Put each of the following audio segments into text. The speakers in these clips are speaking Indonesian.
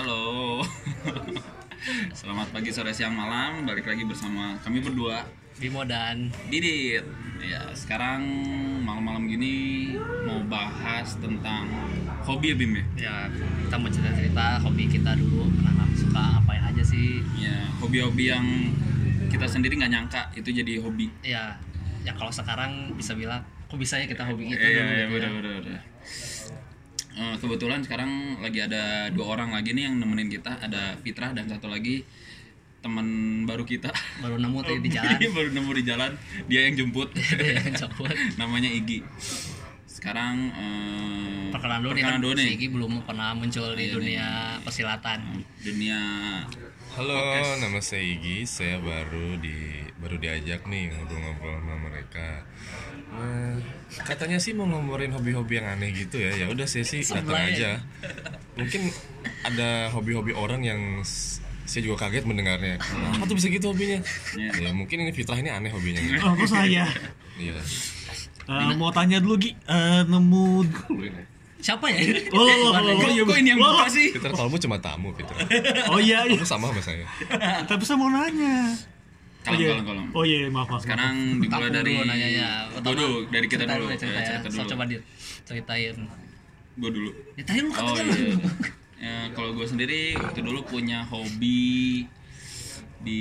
Halo. Selamat pagi, sore, siang, malam. Balik lagi bersama kami berdua, Bimo dan Didit. Ya, sekarang malam-malam gini mau bahas tentang hobi ya Bim ya? ya kita mau cerita-cerita hobi kita dulu pernah suka ngapain aja sih Ya, hobi-hobi yang kita sendiri nggak nyangka itu jadi hobi. ya ya kalau sekarang bisa bilang kok bisa ya kita hobi Iya, dulu iya, gitu ya. Eh, kebetulan sekarang lagi ada dua orang lagi nih yang nemenin kita, ada Fitrah dan satu lagi teman baru kita. baru nemu tadi di jalan baru nemu di jalan, dia yang jemput. Dia yang jemput. namanya Igi sekarang eh, perkenalan dulu nih perkenalan kan dulu si nih Igi belum pernah muncul di Iya, dunia persilatan dunia Halo, nama saya Igi. Saya baru di baru diajak nih ngobrol-ngobrol sama mereka. Nah, katanya sih mau ngomongin hobi-hobi yang aneh gitu ya. Ya udah saya sih datang aja. Mungkin ada hobi-hobi orang yang saya juga kaget mendengarnya. Apa tuh bisa gitu hobinya? Iya. Ya mungkin ini Fitrah ini aneh hobinya. gitu. Oh, kok saya? Iya. Eh, mau tanya dulu Gi, Eh, nemu siapa ya Oh, oh, oh, oh, kok, iya, ini yang oh, buka sih Fitrah kamu cuma tamu, Fitrah. Oh iya, iya. Kamu sama sama saya. Tapi saya mau nanya. Oh kalem iya. kalem kalem Oh iya, maaf maaf. sekarang dimulai Tampung dari dulu nanyanya Gua dulu dari kita dulu. cerita, Ya, ya. cerita So, dulu coba di ceritain. Gue dulu. Ceritain lu oh katanya iya. Ya, kalau gue sendiri waktu dulu punya hobi di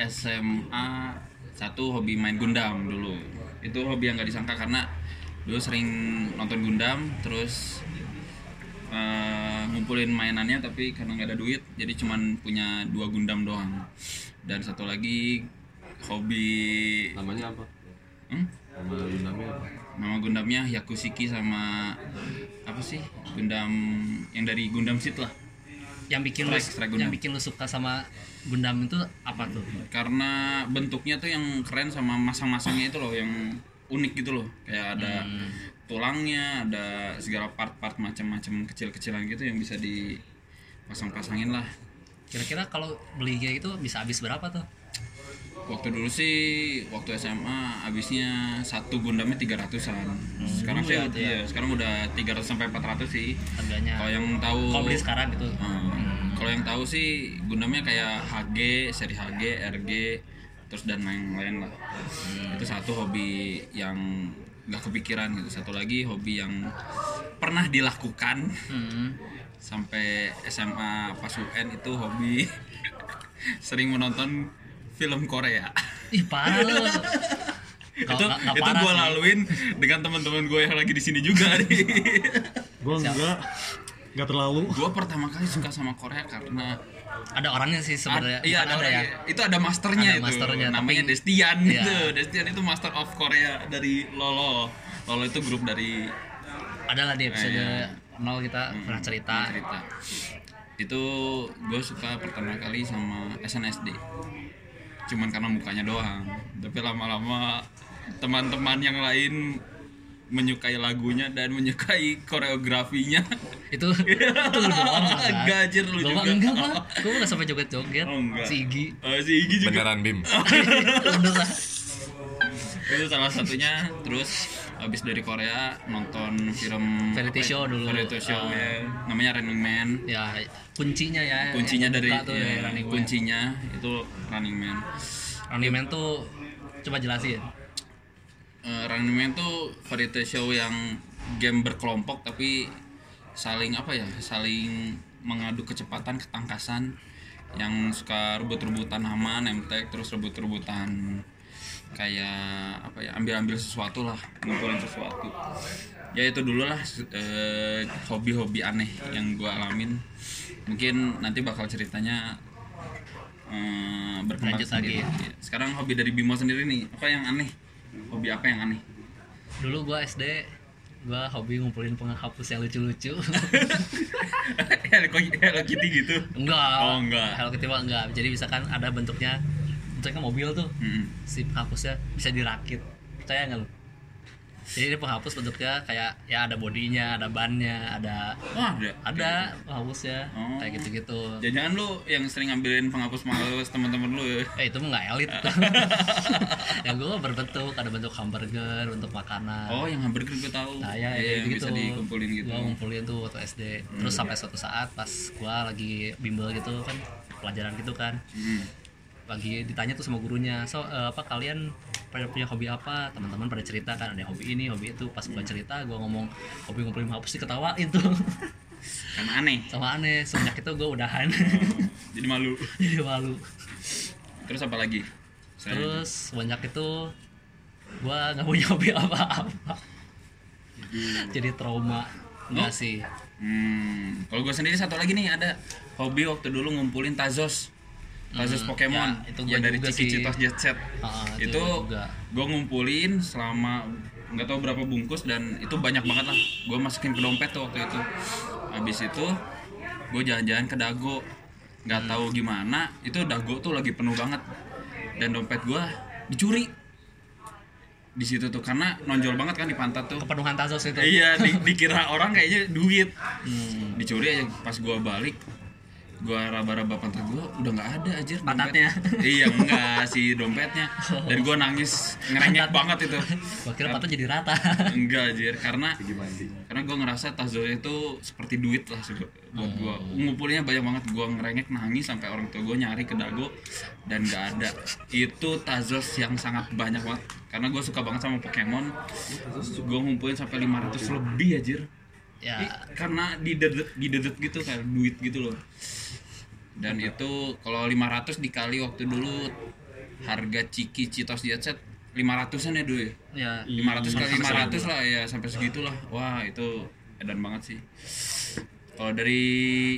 SMA satu hobi main Gundam dulu. Itu hobi yang gak disangka karena dulu sering nonton Gundam terus eh, ngumpulin mainannya tapi karena nggak ada duit jadi cuman punya dua Gundam doang dan satu lagi hobi Namanya apa? hmm? Nama namanya apa? nama Gundamnya Yakushiki sama apa sih Gundam yang dari Gundam Seed lah yang bikin lu Strike, strike Gundam. yang bikin lu suka sama Gundam itu apa tuh karena bentuknya tuh yang keren sama masang-masangnya itu loh yang unik gitu loh kayak ada Hmm. Tulangnya ada segala part-part macam-macam kecil-kecilan gitu yang bisa dipasang-pasangin lah. Kira-kira kalau beli kayak gitu bisa habis berapa tuh? Waktu dulu sih waktu SMA habisnya satu Gundamnya 300-an sekarang sih ya. iya, sekarang udah 300 sampai 400 sih. Harganya. Kalau yang tahu kalau beli sekarang gitu. Hmm, kalau yang tahu sih Gundamnya kayak HG, seri HG, RG, terus dan lain-lain lah. Itu satu hobi yang nggak kepikiran gitu. Satu lagi hobi yang pernah dilakukan Hmm. sampai SMA pas UN itu hobi sering menonton film Korea. ih parah lu Kalau itu nggak- nggak itu gue laluin dengan teman-teman gue yang lagi di sini juga nih. Gue enggak. Enggak terlalu. gue pertama kali suka sama Korea karena ada orangnya sih sebenarnya. Ad- iya Bukan ada, ya. orangnya. itu ada masternya Ada itu. masternya, namanya tapi- Destian Iya. gitu Destian itu master of Korea dari Lolo. Lolo itu grup dari ada lah di episode Iya. nol kita pernah cerita. cerita. Itu gue suka pertama kali sama SNSD. Cuman karena mukanya doang. Tapi lama-lama teman-teman yang lain menyukai lagunya dan menyukai koreografinya itu itu lu doang kan Gajir lu Gua juga. enggak gua gua nggak sampai joget-joget Oh, enggak. si Igi Eh, si Igi juga Beneran Bim. lah itu salah satunya terus habis dari Korea nonton film Variety ya? show dulu. Variety show Ah. ya. namanya Running Man ya kuncinya ya kuncinya dari tuh ya, ya, Running Man. kuncinya itu Running Man Running Man tuh coba jelasin Eh, Running Man tuh variety show yang game berkelompok tapi saling apa ya saling mengadu kecepatan ketangkasan. Yang suka rebut-rebutan nama nemtek terus rebut-rebutan kayak apa ya ambil-ambil sesuatu lah ngumpulin sesuatu. Ya itu dulu lah eh, hobi-hobi aneh yang gua alamin. Mungkin nanti bakal ceritanya eh, berkembang Lanjut lagi. Ya, sekarang hobi dari Bimo sendiri nih apa yang aneh hobi apa yang aneh? Dulu gua SD gua hobi ngumpulin penghapus yang lucu-lucu. Hello Kitty gitu? Enggak. Oh, enggak. Hello Kitty mah enggak. Jadi misalkan ada bentuknya. Bentuknya mobil tuh. Mm-mm. si penghapusnya bisa dirakit. Percaya nggak lu Jadi ini penghapus bentuknya kayak ya ada bodinya, ada bannya, ada Wah, ada. ada penghapusnya Oh. kayak gitu-gitu. Jangan lu yang sering ngambilin penghapus penghapus teman-teman lu ya. Eh itu mah nggak elit. yang gue berbentuk ada bentuk hamburger, bentuk makanan. Oh, yang hamburger gue tahu. Nah ya, ya yang gitu. bisa dikumpulin gitu. Gua ngumpulin tuh waktu SD. Terus sampai suatu saat pas gua lagi bimbel gitu kan pelajaran gitu kan. Hmm. Lagi ditanya tuh sama gurunya, "So, eh, apa kalian pada punya hobi apa?" Teman-teman pada cerita kan ada hobi ini, hobi itu. Pas gua cerita, gua ngomong hobi ngumpulin hapus diketawain tuh. Karena aneh. sama aneh, semenjak itu gua udahan. Jadi malu. Jadi malu. Terus apa lagi? Selain itu? Terus semenjak itu gua nggak punya hobi apa-apa. Jadi trauma. Enggak sih. Hmm, kalau gue sendiri satu lagi nih ada hobi waktu dulu ngumpulin Tazos. Tazos Hmm, Pokemon ya, itu yang dari juga Ciki sih. Citos Jet Set. Ah, itu itu gue ngumpulin selama nggak tahu berapa bungkus dan itu banyak banget lah. Gue masukin ke dompet tuh waktu itu. Habis itu gue jalan-jalan ke Dago. Nggak Hmm. tahu gimana, itu Dago tuh lagi penuh banget. Dan dompet gue dicuri di situ tuh karena nonjol banget kan di pantat tuh. Kepenuhan Tazos itu. Iya, di- dikira orang kayaknya duit. Hmm. Dicuri aja pas gua balik. Gua raba-raba pantat gua udah nggak ada aja Pantatnya? iya, enggak si dompetnya. Dan gua nangis ngerengek banget itu. Gua kira patah jadi rata. Enggak anjir, karena karena gua ngerasa Tazo itu seperti duit lah sih buat gua. Ngumpulinnya banyak banget gua ngerengek nangis sampai orang tua gua nyari ke dago dan nggak ada. Itu Tazos yang sangat banyak banget karena gua suka banget sama Pokemon. Gua ngumpulin sampai 500 lebih anjir. ya, karena didedet didedet gitu kayak duit gitu loh dan itu kalau 500 dikali waktu dulu harga ciki citos set 500an ya dulu ya? Ya. 500 kali 500 lah ya sampai segitulah. Wah itu edan banget sih. Kalau dari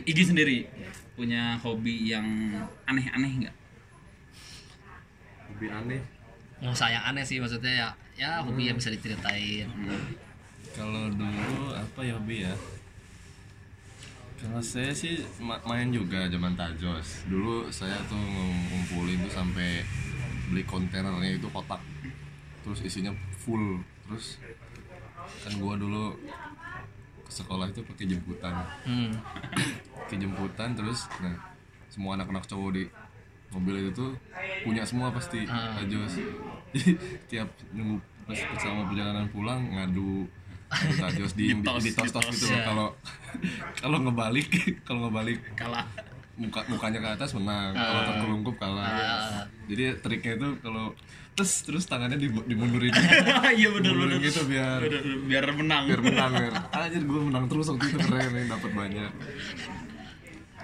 Igi sendiri punya hobi yang aneh-aneh nggak? Lebih aneh. yang aneh sih maksudnya ya ya hobi yang bisa diceritain. Kalau dulu apa ya hobi ya? Kalau saya sih ma- main juga zaman Tajos. Dulu saya tuh ngumpulin tuh sampai beli kontainernya itu kotak. Terus isinya full. Terus kan gua dulu ke sekolah itu pakai jemputan. hmm. Pakai jemputan terus nah semua anak-anak cowok di mobil itu tuh punya semua pasti Ah. Tajos. Jadi tiap nunggu pas selama perjalanan pulang ngadu Tajos di Ditos, di tos tos gitu. Loh. Iya. kalau kalau ngebalik kalau ngebalik kalah. muka mukanya ke atas menang. Kalau terkelungkup kalah. Ah. jadi triknya itu kalau terus terus tangannya dibu- dimundurin. Iya bener Dimundurin gitu biar biar menang. Biar menang biar anjir gue menang terus waktu itu keren nih dapat banyak.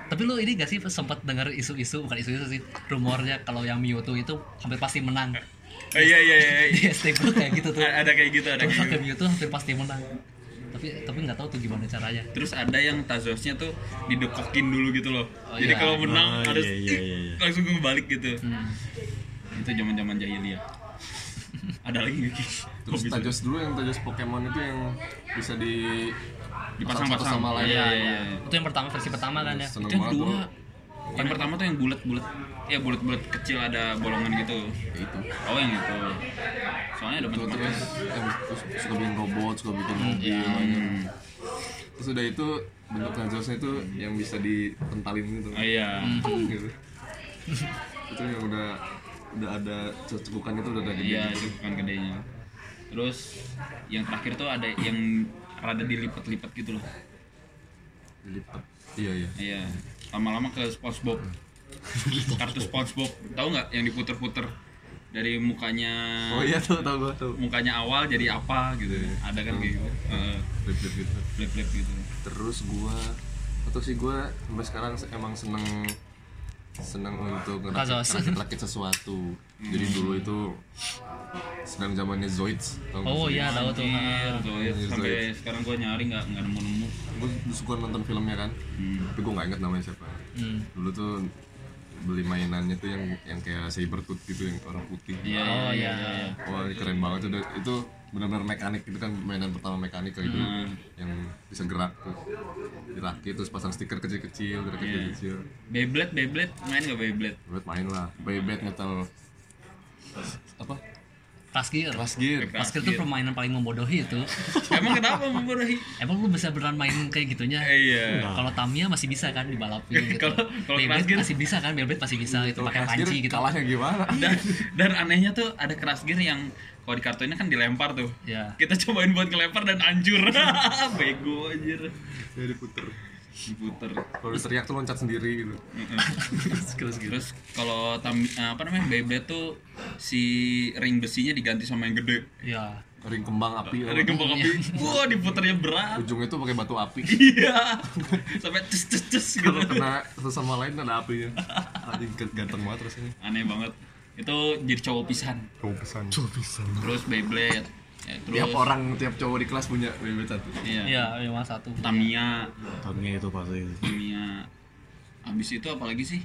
Tapi lu ini gak sih sempat dengar isu-isu bukan isu-isu sih rumornya kalau yang Mewtwo itu hampir pasti menang Oh, iya iya iya di SD gue kayak gitu tuh ada kayak gitu ada Kalau kayak pakai gitu Mewtwo hampir pasti menang tapi tapi nggak tahu tuh gimana caranya terus ada yang tazosnya tuh didekokin dulu gitu loh Oh, jadi iya. kalau menang Oh, harus iya, iya, iya, iya. langsung kebalik gitu Hmm. itu zaman zaman jahiliyah ada lagi Ki? terus tajos dulu yang tajos Pokemon itu yang bisa di dipasang-pasang sama lain iya, Iya, iya, iya. iya. itu yang pertama versi pertama kan ya seneng itu yang kedua dulu. Yang pertama tuh yang bulat-bulat ya bulat-bulat kecil ada bolongan gitu. Ya itu. Oh yang itu. Soalnya ada banyak terus terus suka bikin robot suka bikin mobil Iya. banyak. terus udah itu bentuk tajosnya itu yang bisa dipentalin gitu. Oh iya. Gitu. Itu yang udah udah ada cekukan itu udah ada gede iya itu bukan gedenya. Terus yang terakhir tuh ada yang rada dilipat-lipat gitu loh. Dilipat. Iya iya. Iya lama-lama ke SpongeBob. Kartu SpongeBob. Tahu nggak yang diputer-puter dari mukanya oh iya tuh tau gua tuh mukanya awal jadi apa gitu. Ada kan kayak gitu. Heeh, flip flip gitu flip-flip gitu. Terus gua atau sih gua sampai sekarang se- emang seneng seneng untuk ngerakit Tazos. rakit, rakit sesuatu. Jadi dulu itu sedang zamannya Zoids oh iya tahu tuh. Sampai sekarang gua nyari nggak nggak nemu-nemu gue suka nonton filmnya kan Hmm. tapi gue nggak inget namanya siapa. Hmm. dulu tuh beli mainannya tuh yang yang kayak Sabertooth gitu yang warna putih. Iya Oh, iya iya. iya. wah ini keren banget tuh itu benar-benar mekanik itu kan mainan pertama mekanik kayak gitu yang bisa gerak tuh. Dirakit terus pasang stiker kecil-kecil gerak Iya. kecil-kecil. Beyblade Beyblade. Main nggak Beyblade? Buat main lah. Beyblade metal apa Gear. kelas gear itu permainan paling membodohi itu. Emang kenapa membodohi? Emang lu bisa beneran main kayak gitunya? Iya. Kalau Tamiya masih bisa kan dibalapin gitu. Kalau- gear- masih bisa kan, Beyblade masih bisa gitu pakai panci gitu. kalahnya gimana Dan, dan anehnya tuh ada keras gear yang kalau di kartunya kan dilempar tuh. Ya. Kita cobain buat ngelempar dan hancur. Bego anjir. ya diputer Diputer. kalau teriak tuh loncat sendiri gitu Terus kalau tam apa namanya Beyblade tuh si ring besinya diganti sama yang gede. Ya. ring kembang api Ada gembok api. Wah, diputernya berat. ujungnya tuh pakai batu api Iya. Sampai cus cus cus gitu. kalau kena satu sama lain ada apinya anjing ganteng banget rasanya Aneh banget. Itu jadi cowok pisan. kau pesan Terus Beyblade. Ya, terus tiap orang tiap cowok di kelas punya Beyblade satu Iya. Iya, memang satu. Tamiya, Tahunnya itu pasti. Tamiya. Habis itu apalagi sih?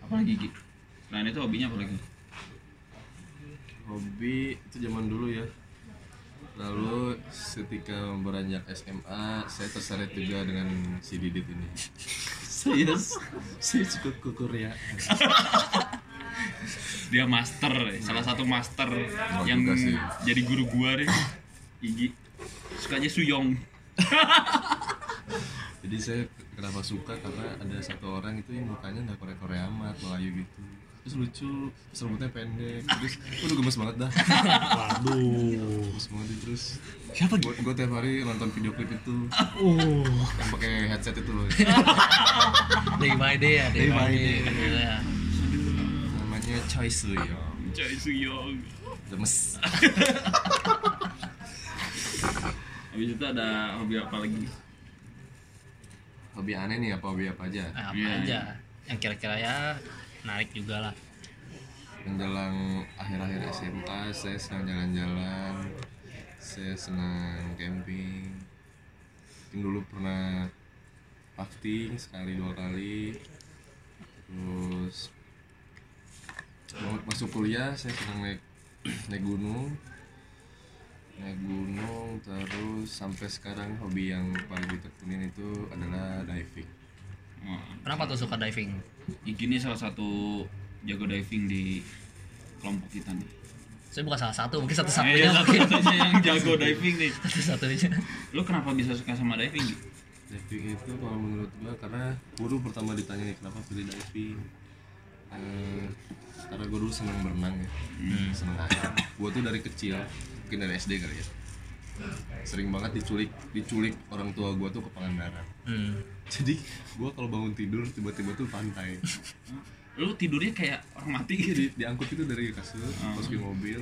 Apalagi Ki? Selain itu hobinya apa lagi? hobi itu zaman dulu ya lalu ketika beranjak SMA saya terseret juga dengan si Didit ini saya saya suka ke Korea Dia master, salah satu master yang juga sih. jadi guru gua deh. Igi. Sukanya Suyong. jadi saya kenapa suka karena ada satu orang itu yang mukanya nggak Korea Korea amat Melayu gitu terus lucu terus rambutnya pendek terus udah gemes banget dah Waduh. gemes banget itu, terus Siapa gue gue tiap hari nonton video klip itu Oh. yang pakai headset itu loh Day by day ya, day, Day by day. day. Iya. namanya Choi Suyo Choi Suyong. gemes Habis itu ada hobi apa lagi? hobi aneh nih apa hobi apa aja Nah, apa Iya, aja yang kira-kira ya menarik juga lah. menjelang akhir-akhir SMA saya senang jalan-jalan saya senang camping mungkin dulu pernah rafting sekali dua kali terus masuk kuliah saya senang naik naik gunung naik gunung terus sampai sekarang hobi yang paling ditekunin itu adalah diving Kenapa tuh suka diving? Ini salah satu jago diving di kelompok kita nih. Saya bukan salah satu, mungkin Iya, satu-satunya satu mungkin. satunya yang jago diving nih. Satu-satunya. Lu kenapa bisa suka sama diving? Diving itu kalau menurut gua karena guru pertama ditanya nih kenapa pilih diving Eh, karena gue dulu seneng berenang ya. Seneng air gue tuh dari kecil mungkin dari SD kali ya sering banget diculik diculik orang tua gue tuh ke Pangandaran. Hmm. jadi gue kalau bangun tidur tiba-tiba tuh pantai. Lu tidurnya kayak orang mati gitu. di, diangkut itu dari kasur masukin mobil.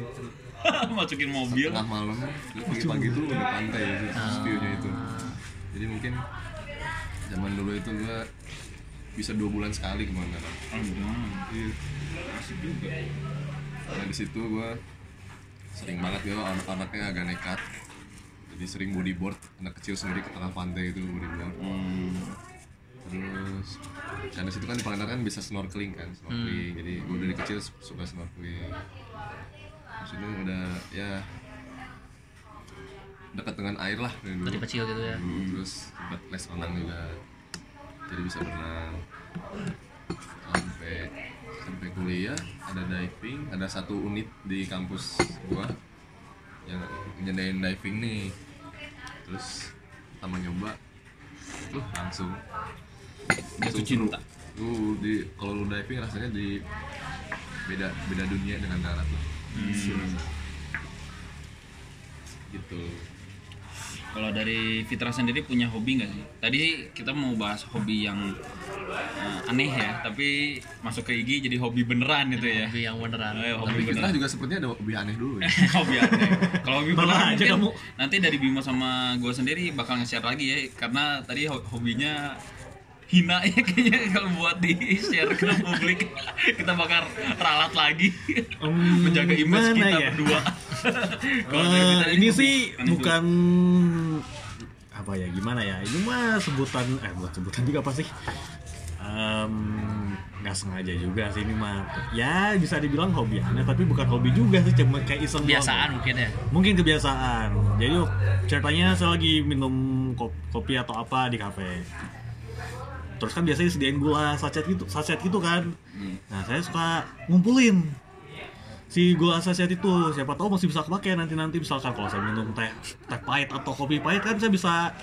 Masukin mobil. tengah malam pagi-pagi tuh udah pantai itu view-nya itu. Jadi mungkin zaman dulu itu gue bisa dua bulan sekali ke mana Oh, enggak. Iya. Asik juga. Nah di situ gue sering banget ya anak-anaknya agak nekat. Jadi sering bodyboard, anak kecil sendiri ke tengah pantai itu bodyboard. Hmm. Terus karena situ kan di Pangandaran kan bisa snorkeling kan, snorkeling. Jadi gue dari kecil su- suka snorkeling. Terus itu udah ya dekat dengan air lah dari dulu. Dari kecil gitu ya. Dulu, terus sempat les renang juga. Jadi bisa berenang. Sampai sampai kuliah ada diving, ada satu unit di kampus gua yang nyediain diving nih. Terus pertama nyoba, tuh langsung Jatuh cinta. Tuh di kalau lu diving rasanya di beda beda dunia dengan darat tuh. Hmm. Gitu. Kalau dari Fitra sendiri punya hobi nggak sih? Tadi kita mau bahas hobi yang eh, aneh ya, tapi masuk ke Igi jadi hobi beneran itu ya. Hobi yang beneran. Eh, Hobi hobi kita beneran. juga sepertinya ada hobi aneh dulu ya. hobi aneh. Kalau hobi beneran aja kamu? nanti dari Bimo sama gue sendiri bakal nge-share lagi ya, karena tadi ho- hobinya hina ya kayaknya kalau buat di share ke publik. Kita bakal ralat lagi. Hmm, menjaga image kita ya? berdua. Kita ini sih bukan apa ya gimana ya? Ini mah sebutan eh bukan sebutan juga apa sih? Nggak sengaja juga sih ini mah. Ya bisa dibilang hobi aneh tapi bukan hobi juga sih cuma kayak iseng doang. Kebiasaan mungkin ya. mungkin kebiasaan. Jadi ceritanya saya lagi minum ko- kopi atau apa di kafe terus kan biasanya disediain gula sachet gitu sachet gitu kan. Hmm. nah saya suka ngumpulin si gula asaset itu. Siapa tahu masih bisa kepake nanti nanti misalkan kalau saya minum teh teh pahit atau kopi pahit kan saya bisa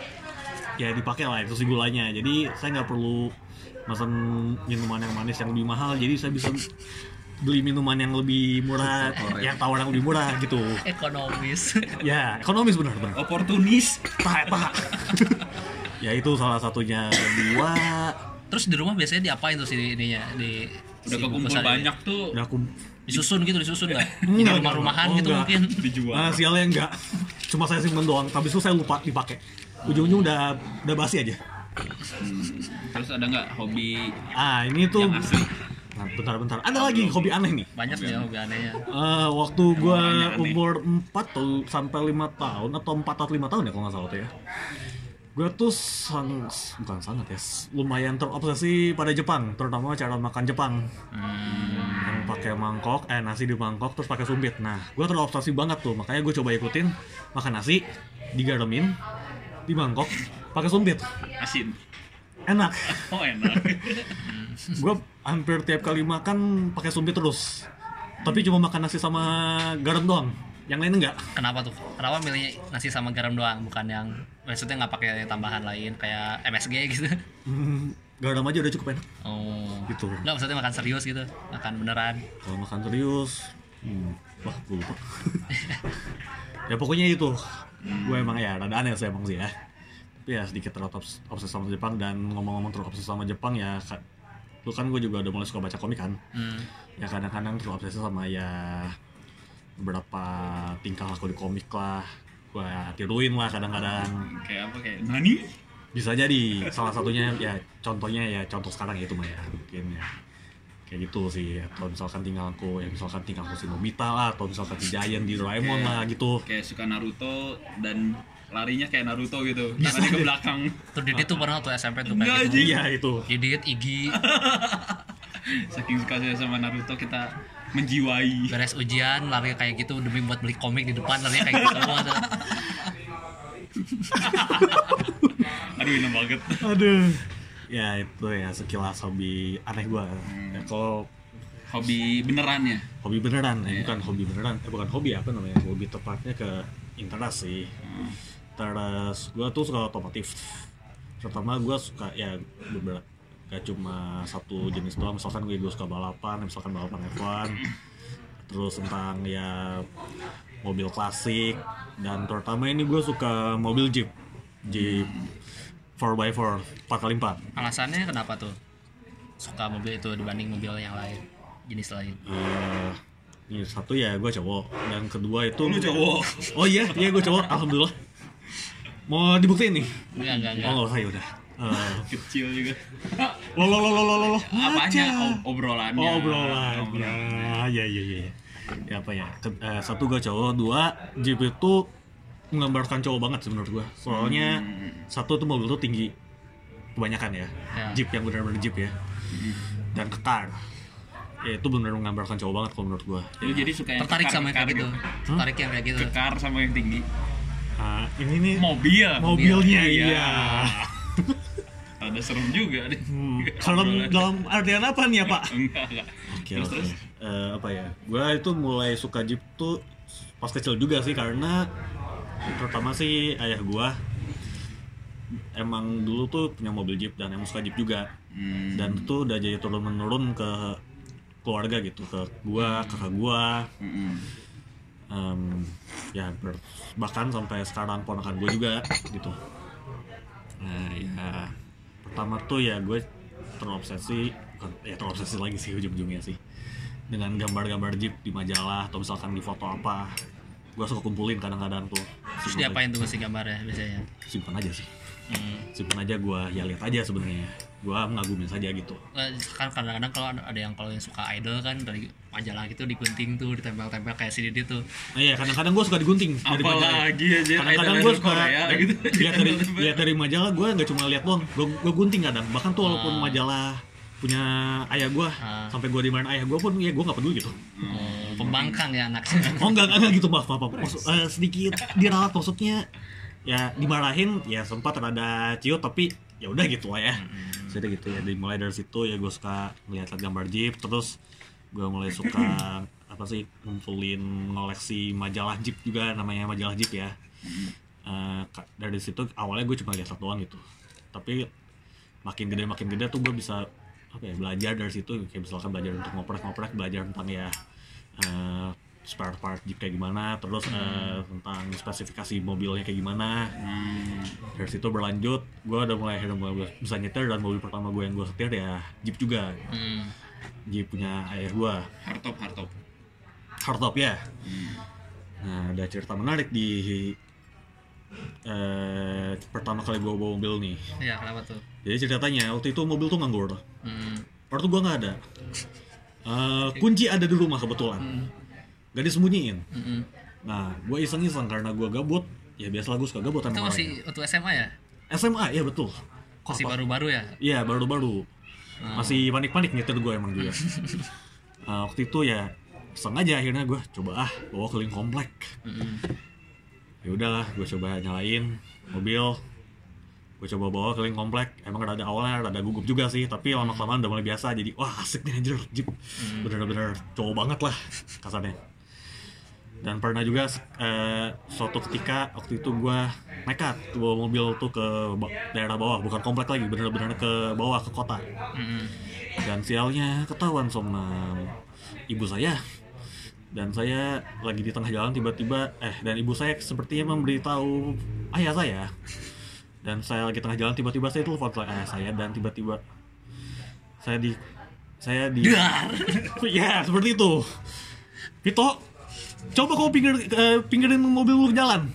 ya dipakai lah itu si gulanya. Jadi saya nggak perlu pesan minuman yang manis yang lebih mahal. Jadi saya bisa beli minuman yang lebih murah yang tawar yang lebih murah gitu. Ekonomis. Ya ekonomis benar benar. Oportunis. tak tak ya itu salah satunya dua terus di rumah biasanya diapain tuh si ininya di Udah si kekumpul bungkusan ini? banyak tuh udah aku disusun gitu disusun nggak di Enggak, rumah-rumahan enggak. gitu Oh, mungkin dijual. Nah, sialnya enggak. Cuma saya simpen doang, tapi itu saya lupa dipakai. Ujung-ujung udah udah basi aja. Terus ada nggak hobi Ah, ini tuh yang asli? Nah, bentar-bentar. Ada lagi hobi aneh nih. banyak nih ya hobi anehnya Eh, waktu gua umur 4 atau sampai 5 tahun atau 4 atau 5 tahun ya kalau nggak salah tuh ya. Gue tuh sang, bukan sangat ya, lumayan terobsesi pada Jepang, terutama cara makan Jepang. Yang pakai mangkok, eh nasi di mangkok terus pakai sumpit. Nah, gue terobsesi banget tuh, makanya gue coba ikutin makan nasi digaremin di mangkok pakai sumpit. Asin. Enak. Oh enak. gue hampir tiap kali makan pakai sumpit terus. Tapi cuma makan nasi sama garam doang. Yang lain enggak. kenapa tuh kenapa milih nasi sama garam doang bukan yang maksudnya nggak pakai tambahan lain kayak MSG gitu Hmm, garam aja udah cukup enak. oh Gitu. nggak maksudnya makan serius gitu makan beneran Kalau makan serius, hmm, wah gue lupa. ya pokoknya itu. Gue emang ya rada aneh sih emang sih ya. Tapi ya sedikit terobses obses sama Jepang dan ngomong-ngomong terobses sama Jepang ya lu kan gue juga udah mulai suka baca komik kan. hmm. Ya kadang-kadang terobses sama ya beberapa tingkah laku di komik lah. Gue tiruin lah kadang-kadang. Kayak apa kayak nani? bisa jadi salah satunya ya contohnya ya contoh sekarang ya itu mah ya mungkin ya kayak gitu sih atau misalkan tinggal aku ya misalkan tinggal aku si Nobita lah atau misalkan si Giant di Doraemon Kayak- lah gitu Kayak suka Naruto dan larinya kayak Naruto gitu. Bisa Tangannya ke deh. belakang. tuh Didit tuh pernah tuh SMP tuh Enggak, kayak gitu iya itu Didit Igi Saking suka saya sama Naruto kita menjiwai. beres ujian lari kayak gitu demi buat beli komik di depan lari kayak gitu semua tuh. Aduh enak banget. aduh ya itu ya sekilas hobi aneh gua ya, kalau Hobi beneran ya? hobi beneran eh, Iya. bukan hobi beneran eh, bukan hobi apa namanya hobi tepatnya ke interest sih terus gua tuh suka otomotif pertama gua suka ya beberapa gak cuma satu jenis doang. Misalkan gue, gue suka balapan misalkan balapan F1 terus tentang ya mobil klasik. Dan terutama ini gue suka mobil jeep. Jeep 4x4 4x4 alasannya kenapa tuh suka mobil itu dibanding mobil yang lain jenis lain? Eh, ini satu ya gue cowok. Dan kedua itu Lu cowok. oh iya iya gue cowok. Alhamdulillah. Mau dibuktiin nih? Enggak enggak enggak. Oh nggak usah ya udah. Eh, Kecil juga. Lo lo lo lo lo lo lo. Apanya? Ob- obrolannya. oh obrolan. Obrolan. ya ya ya ya ya apa ya? Ke- eh, satu gue cowok dua jeep itu menggambarkan cowok banget sih menurut gue soalnya satu tuh mobil tuh tinggi. Kebanyakan ya. Ya. jeep yang benar-benar jeep ya. Dan kekar. Ya itu benar menggambarkan cowok banget kalau menurut gue Lu jadi suka yang tertarik sama yang kayak gitu? kekar-kekar tertarik yang kayak gitu? Kekar sama yang tinggi. Ah, ini nih. Mobil. mobilnya Iya. iya. Ada serem juga deh. Hmm, Kalau dalam artian apa nih ya Pak? Enggak, enggak. Oke Terus, oke. terus. Eh, apa ya? Gue itu mulai suka jeep tuh pas kecil juga sih karena terutama sih ayah gue emang dulu tuh punya mobil jeep dan emang suka jeep juga Hmm. dan itu udah jadi turun menurun ke keluarga gitu ke gua kakak gua Mm-mm. Em, ya bahkan sampai sekarang ponakan gue juga gitu nah ya pertama tuh ya gue terobsesi ya terobsesi lagi sih ujung-ujungnya sih. Dengan gambar-gambar jeep di majalah atau misalkan di foto apa gue suka kumpulin kadang-kadang tuh. Terus diapain tuh si gambarnya biasanya? Simpan aja sih hmm. simpan aja gue ya lihat aja sebenarnya gue mengagumin saja gitu Eh, kan kadang-kadang kalau ada yang kalau yang suka idol kan dari majalah gitu digunting tuh ditempel-tempel kayak si Didi tuh nah, iya kadang-kadang gue suka digunting dari majalah. Kadang-kadang gue suka Korea gitu. lihat dari lihat dari majalah gue nggak cuma lihat doang gue gunting kadang bahkan tuh walaupun Ah. majalah punya ayah gue Ah. sampai gue dimarahin ayah gue pun ya gue nggak peduli gitu oh, pembangkang ya anaknya oh enggak enggak gitu maaf maaf, maaf. Maksud- eh, sedikit dirawat maksudnya ya dimarahin ya sempat rada ciut tapi ya udah gitu lah ya. Jadi gitu ya dimulai dari situ ya gue suka melihat gambar jeep terus gue mulai suka apa sih ngumpulin ngoleksi majalah Jeep juga namanya majalah Jeep ya. Ka- dari situ awalnya gue cuma lihat satu doang gitu. Tapi makin gede makin gede tuh gue bisa apa ya belajar dari situ. Kayak misalkan belajar untuk ngoprek-ngoprek belajar tentang ya eh, spare part Jeep kayak gimana terus eh, tentang spesifikasi mobilnya kayak gimana. Hmm, dari situ berlanjut gue udah mulai akhirnya mulai bisa nyetir dan mobil pertama gue yang gue setir ya Jeep juga. Hmm. Jeep punya ayah gue hardtop hardtop. hardtop ya. Nah ada cerita menarik di eh, pertama kali gue bawa mobil nih. Iya, kenapa tuh? jadi ceritanya waktu itu mobil tuh nganggur. Hmm. waktu gue nggak ada. Eh, kunci ada di rumah kebetulan gak disembunyiin. Mm-mm. nah gue iseng-iseng karena gue gabut ya biasalah gue suka gabut Itu masih orangnya. waktu SMA ya? SMA ya betul. Masih baru-baru ya? Iya baru-baru. Masih panik-panik nyetir gue emang juga. Nah, waktu itu ya sengaja akhirnya gue coba ah bawa keliling komplek. Mm-mm. ya udahlah gue coba nyalain mobil. Gue coba bawa keliling komplek. Emang rada awalnya rada gugup juga sih tapi lama kelamaan udah mulai biasa jadi wah asik nih anjir jeep bener-bener cowok banget lah kasarnya dan pernah juga eh, suatu ketika waktu itu gue nekat bawa mobil tuh ke daerah bawah. Bukan komplek lagi bener-bener ke bawah ke kota. Mm-mm. dan sialnya ketahuan sama ibu saya. Dan saya lagi di tengah jalan tiba-tiba eh dan ibu saya sepertinya memberitahu ayah saya. Dan saya lagi tengah jalan tiba-tiba saya telepon ke ayah saya dan tiba-tiba saya di saya di ya seperti itu. Vito coba kau pinggir eh, pinggirin mobil lu jalan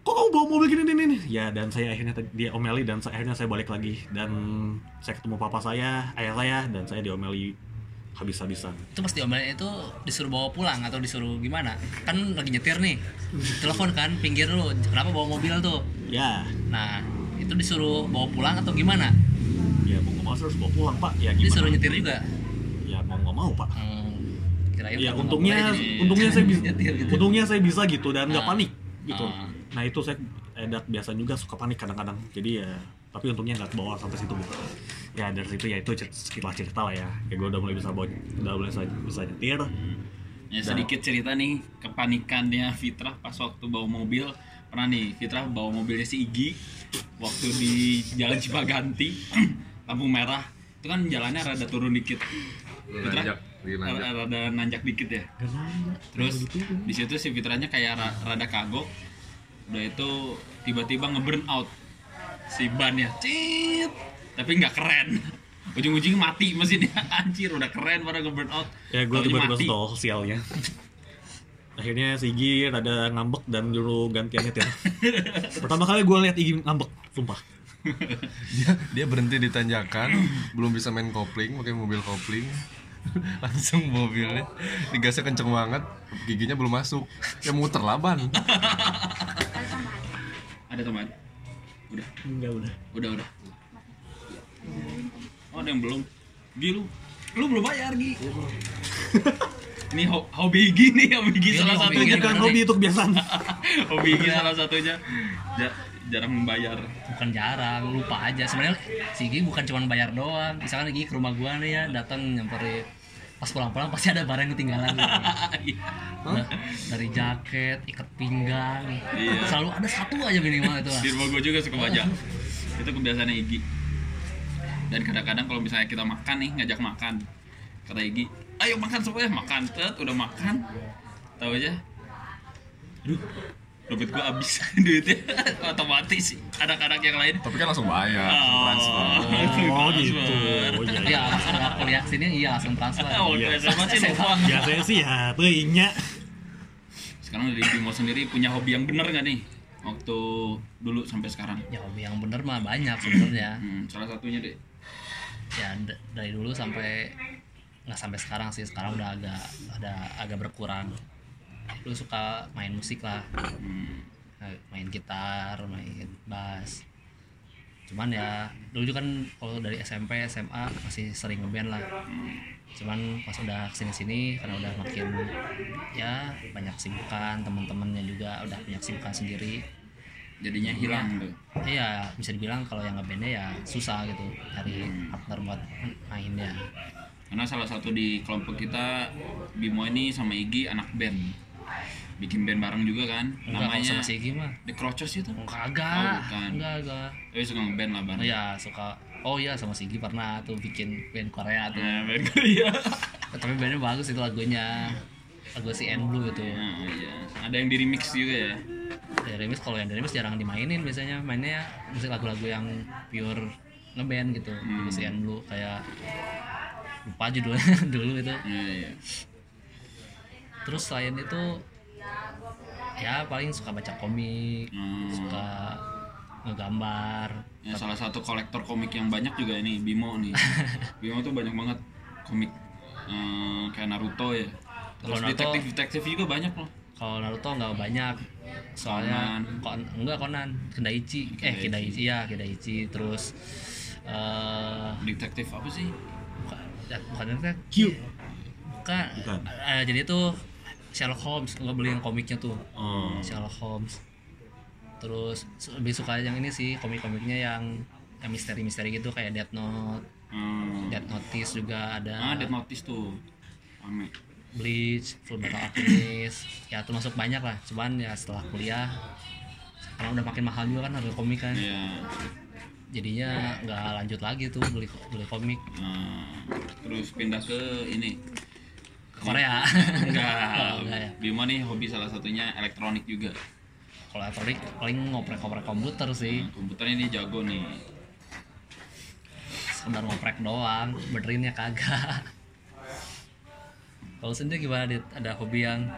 kok kamu bawa mobil gini nih ya dan saya akhirnya dia omeli dan saya- akhirnya saya balik lagi dan saya ketemu papa saya ayah saya dan saya diomeli habis-habisan Itu pas diomelin itu disuruh bawa pulang atau disuruh gimana? Kan lagi nyetir nih. Telepon kan, pinggir lu. Kenapa bawa mobil tuh? ya Nah, itu disuruh bawa pulang atau gimana? ya mau nggak mau harus bawa pulang pak ya gimana Disuruh nyetir juga. ya mau nggak mau pak Hmm. Kirain ya untungnya untungnya saya bisa nyetir gitu. untungnya saya bisa gitu dan nggak Ah. panik gitu. Ah. nah itu saya edat biasa juga suka panik kadang-kadang. Jadi ya tapi untungnya nggak bawa sampai situ gitu. Ya dari situ ya itu sekilas cerita lah ya. Ya gue udah mulai bisa bawa udah mulai bisa, bisa nyetir. Ya sedikit cerita nih kepanikannya Fitrah pas waktu bawa mobil. Pernah nih Fitrah bawa mobilnya si Igi waktu di Jalan Cipaganti lampu merah. Itu kan jalannya rada turun dikit. Fitrah Nanjak, rada, rada nanjak dikit ya. Terus di situ si Fitrahnya kayak ra- rada kagok. Udah itu tiba-tiba nge-burn out si bannya cit! Tapi nggak keren. Ujung-ujungnya mati mesinnya. Anjir udah keren pada nge-burn out. Ya gue tiba-tiba mati. stall sialnya. Akhirnya si Igi rada ngambek dan nyuruh gantian nyetir pertama kali gue lihat Igi ngambek sumpah. Dia dia berhenti di tanjakan belum bisa main kopling pakai mobil kopling langsung mobilnya. Digasnya kenceng banget. Giginya belum masuk. Ya muter laban ada teman udah. Enggak udah. Udah udah. Oh ada yang belum. Gi lu lu belum bayar Gi. Ini ho- hobi Gi nih hobi Gi Ini salah hobi satunya. Bukan hobi itu kebiasaan hobi Gi salah satunya. Ja- jarang membayar. Bukan jarang lupa aja. Sebenarnya si Gi bukan cuma bayar doang. Misalkan Gi ke rumah gua nih ya datang nyamperin. Pas pulang-pulang pasti ada barang yang ketinggalan. Gitu. Nah, dari jaket ikat pinggang. Iya. selalu ada satu aja minimal itu lah. Di rumah gue juga suka baca. Itu kebiasaannya Igi dan kadang-kadang kalau misalnya kita makan nih ngajak makan. Kata Igi ayo makan semuanya makan tet udah makan. Tahu aja. Aduh dompet gue habis. Duitnya otomatis anak-anak yang lain. Tapi kan langsung bayar transfer. Oh gitu. Transfer. oh, iya. iya. Langsung nggak kuliah sini iya langsung transfer. Oh Iya. SMA sih lupa biasanya sih ya tehnya sekarang dari Bimo sendiri punya hobi yang bener nggak nih? Waktu dulu sampai sekarang. Ya hobi yang bener mah banyak sebenarnya. Hmm, salah satunya deh ya d- dari dulu sampai nggak sampai sekarang sih. Sekarang udah agak ada agak berkurang dulu suka main musik lah. Hmm. Nah, main gitar main bass. Cuman ya dulu juga kan kalau dari SMP SMA masih sering ngeband lah. Cuman pas udah ke sini sini karena udah makin ya banyak sibukan teman-temannya juga udah punya sibukan sendiri. Jadinya hilang tuh iya bisa dibilang kalau yang ngebandnya ya susah gitu cari partner buat mainnya karena salah satu di kelompok kita Bimo ini sama Igi anak band bikin band bareng juga kan. Enggak namanya sama si Igi mah. The Crotches itu? Enggak Oh, enggak bukan. enggak enggak. Tapi suka ngeband lah bareng Iya suka. Oh iya sama si pernah tuh bikin band Korea tuh. Nah, band Korea. Tapi bandnya bagus itu lagunya. Lagu si N Blue itu. Nah, iya. ada yang di remix juga ya? Ya remix. Kalau yang dari remix jarang dimainin biasanya. Mainnya musik lagu-lagu yang pure ngeband gitu. Hmm. lagu si N Blue kayak lupa judulnya dulu itu. Iya, iya. Terus selain itu ya paling suka baca komik Hmm. suka ngegambar Ya, salah satu kolektor komik yang banyak juga ini Bimo nih. Bimo tuh banyak banget komik eh, kayak Naruto ya. Terus Kalau Naruto- detektif-detektif juga banyak loh. kalau Naruto nggak banyak soalnya kon enggak Conan Kendaichi eh Kendaichi ya Kendaichi terus eh Detektif apa sih? bukan ya, bukan itu Q. bukan, Bukan. Eh, jadi itu Sherlock Holmes nggak beli yang komiknya tuh Oh. Sherlock Holmes terus lebih suka yang ini sih komik-komiknya yang yang misteri-misteri gitu kayak Death Note Hmm. Death Notice juga ada Ah, Death Notice tuh. Rame. Bleach, Full Metal Alchemist, ya termasuk banyak lah. Cuman ya setelah kuliah, karena udah makin mahal juga kan harga komik kan, Iya. jadinya nggak lanjut lagi tuh beli beli komik Nah, terus pindah ke ini. Korea. Enggak. Oh, enggak ya. Bimo nih hobi salah satunya elektronik juga. Kalau elektronik paling ngoprek-ngoprek komputer sih, Nah, komputernya dia jago nih. sekedar ngoprek doang, benerinnya kagak. Kalau sendiri gimana Dit? Ada hobi yang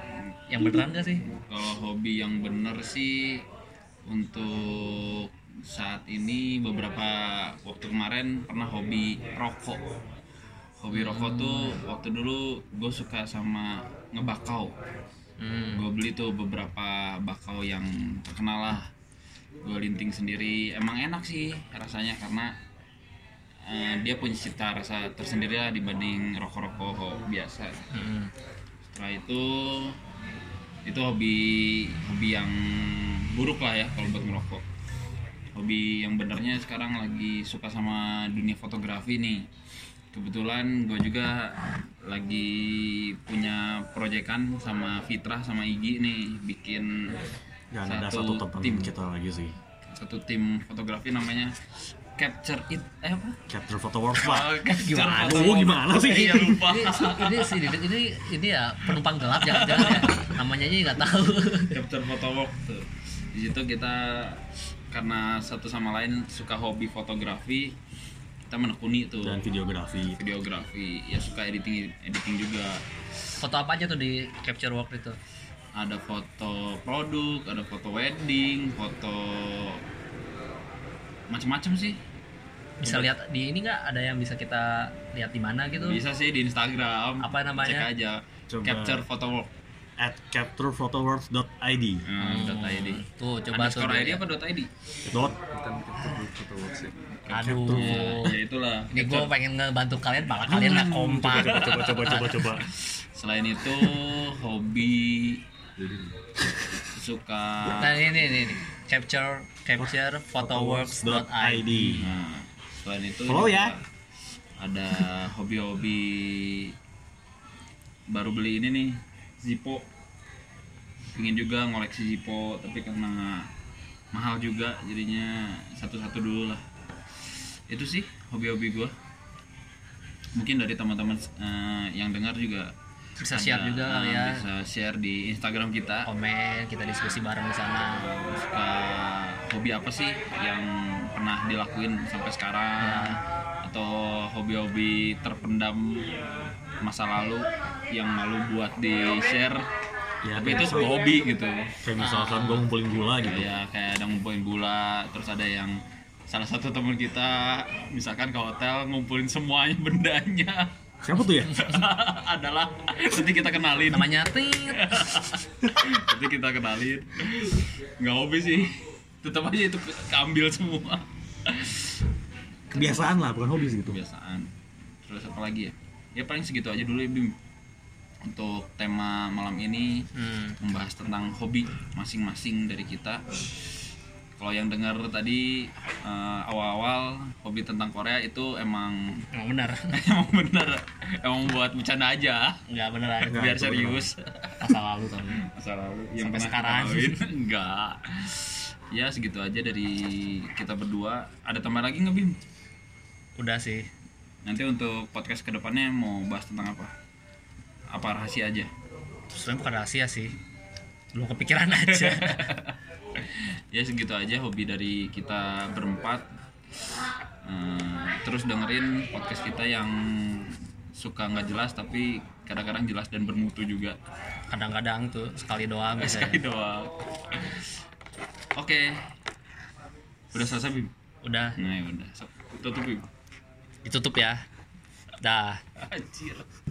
yang beneran gak sih? Kalau hobi yang bener sih untuk saat ini beberapa waktu kemarin pernah hobi rokok. Hobi rokok tuh waktu dulu gue suka sama ngebakau. Hmm. Gue beli tuh beberapa bakau yang terkenal lah. Gue linting sendiri. Emang enak sih rasanya karena eh, dia punya cita rasa tersendiri lah dibanding rokok-rokok biasa Hmm. setelah itu itu hobi hobi yang buruk lah ya kalau buat ngerokok hobi yang benernya sekarang lagi suka sama dunia fotografi nih kebetulan gue juga lagi punya proyekan sama Fitra sama Igi nih bikin Dan ada satu teman tim kita lagi sih. satu tim fotografi namanya Capture It eh apa? Capture Photo Works Pak. Gimana? Aduh, gimana sih? Iya lupa. Ini, ini ini ini ya penumpang gelap jangan-jangan ya. Namanya aja nggak tahu. Capture Photo tuh. Di situ kita karena satu sama lain suka hobi fotografi, kita menekuni tuh Dan videografi. videografi, ya suka editing editing juga. Foto apa aja tuh di capture work itu? Ada foto produk, ada foto wedding, foto macam-macam sih. Bisa lihat di ini nggak ada yang bisa kita lihat di mana gitu? Bisa sih di Instagram. Apa namanya? Cek aja. Coba. Capture Photo Walk. At capturephotoworks.id Hmm, dot .id. Tuh coba tuh. Underscore ID apa dot .id? Dot Aduh. Ya itulah. Ini gue pengen ngebantu kalian, malah kalian nggak kompak. coba coba coba coba Selain itu hobi suka Nah ini nih, ini, nih. capture capture photoworks.id. Nah, selain itu Follow ya. Ada hobi-hobi baru beli ini nih Zippo. Pingin juga ngoleksi Zippo tapi karena mahal juga jadinya satu-satu dulu lah. Itu sih hobi-hobi gua. Mungkin dari teman-teman eh, yang dengar juga Bisa share ada, juga kali eh, ya. Bisa share di Instagram kita. Komen, kita diskusi bareng di sana. suka hobi apa sih yang pernah dilakuin sampai sekarang atau hobi-hobi terpendam masa lalu yang malu buat di share Ya, tapi itu sebuah hobi gitu kayak misalkan gue ngumpulin gula gitu kayak kayak ada ngumpulin gula terus ada yang salah satu teman kita misalkan ke hotel ngumpulin semuanya bendanya. Siapa tuh ya? Adalah nanti kita kenalin. Namanya Tit. nanti kita kenalin. Nggak hobi sih. Tetap aja itu ke- keambil semua. Kebiasaan lah bukan hobi sih gitu. Kebiasaan. Terus apa lagi ya? Ya paling segitu aja dulu ya Bim. Untuk tema malam ini Hmm. membahas tentang hobi masing-masing dari kita kalau yang dengar tadi eh, awal-awal hobi tentang Korea itu emang emang benar. Emang bener emang buat bercanda aja. Nggak beneran biar serius. Masa lalu tapi masa lalu. Sampai pernah sekarang. enggak ya segitu aja dari kita berdua. Ada tambah lagi nggak bim? Udah sih. Nanti untuk podcast ke depannya mau bahas tentang apa? Apa rahasia aja? Sebenarnya bukan rahasia sih. Belum kepikiran aja ya segitu aja hobi dari kita berempat. Eh, terus dengerin podcast kita yang suka nggak jelas tapi kadang-kadang jelas dan bermutu juga. Kadang-kadang tuh sekali doang sekali biasanya. doang. Oke. Udah selesai bim? Udah. Nah ya udah. So, tutup bim. Ditutup ya. Dah. Anjir.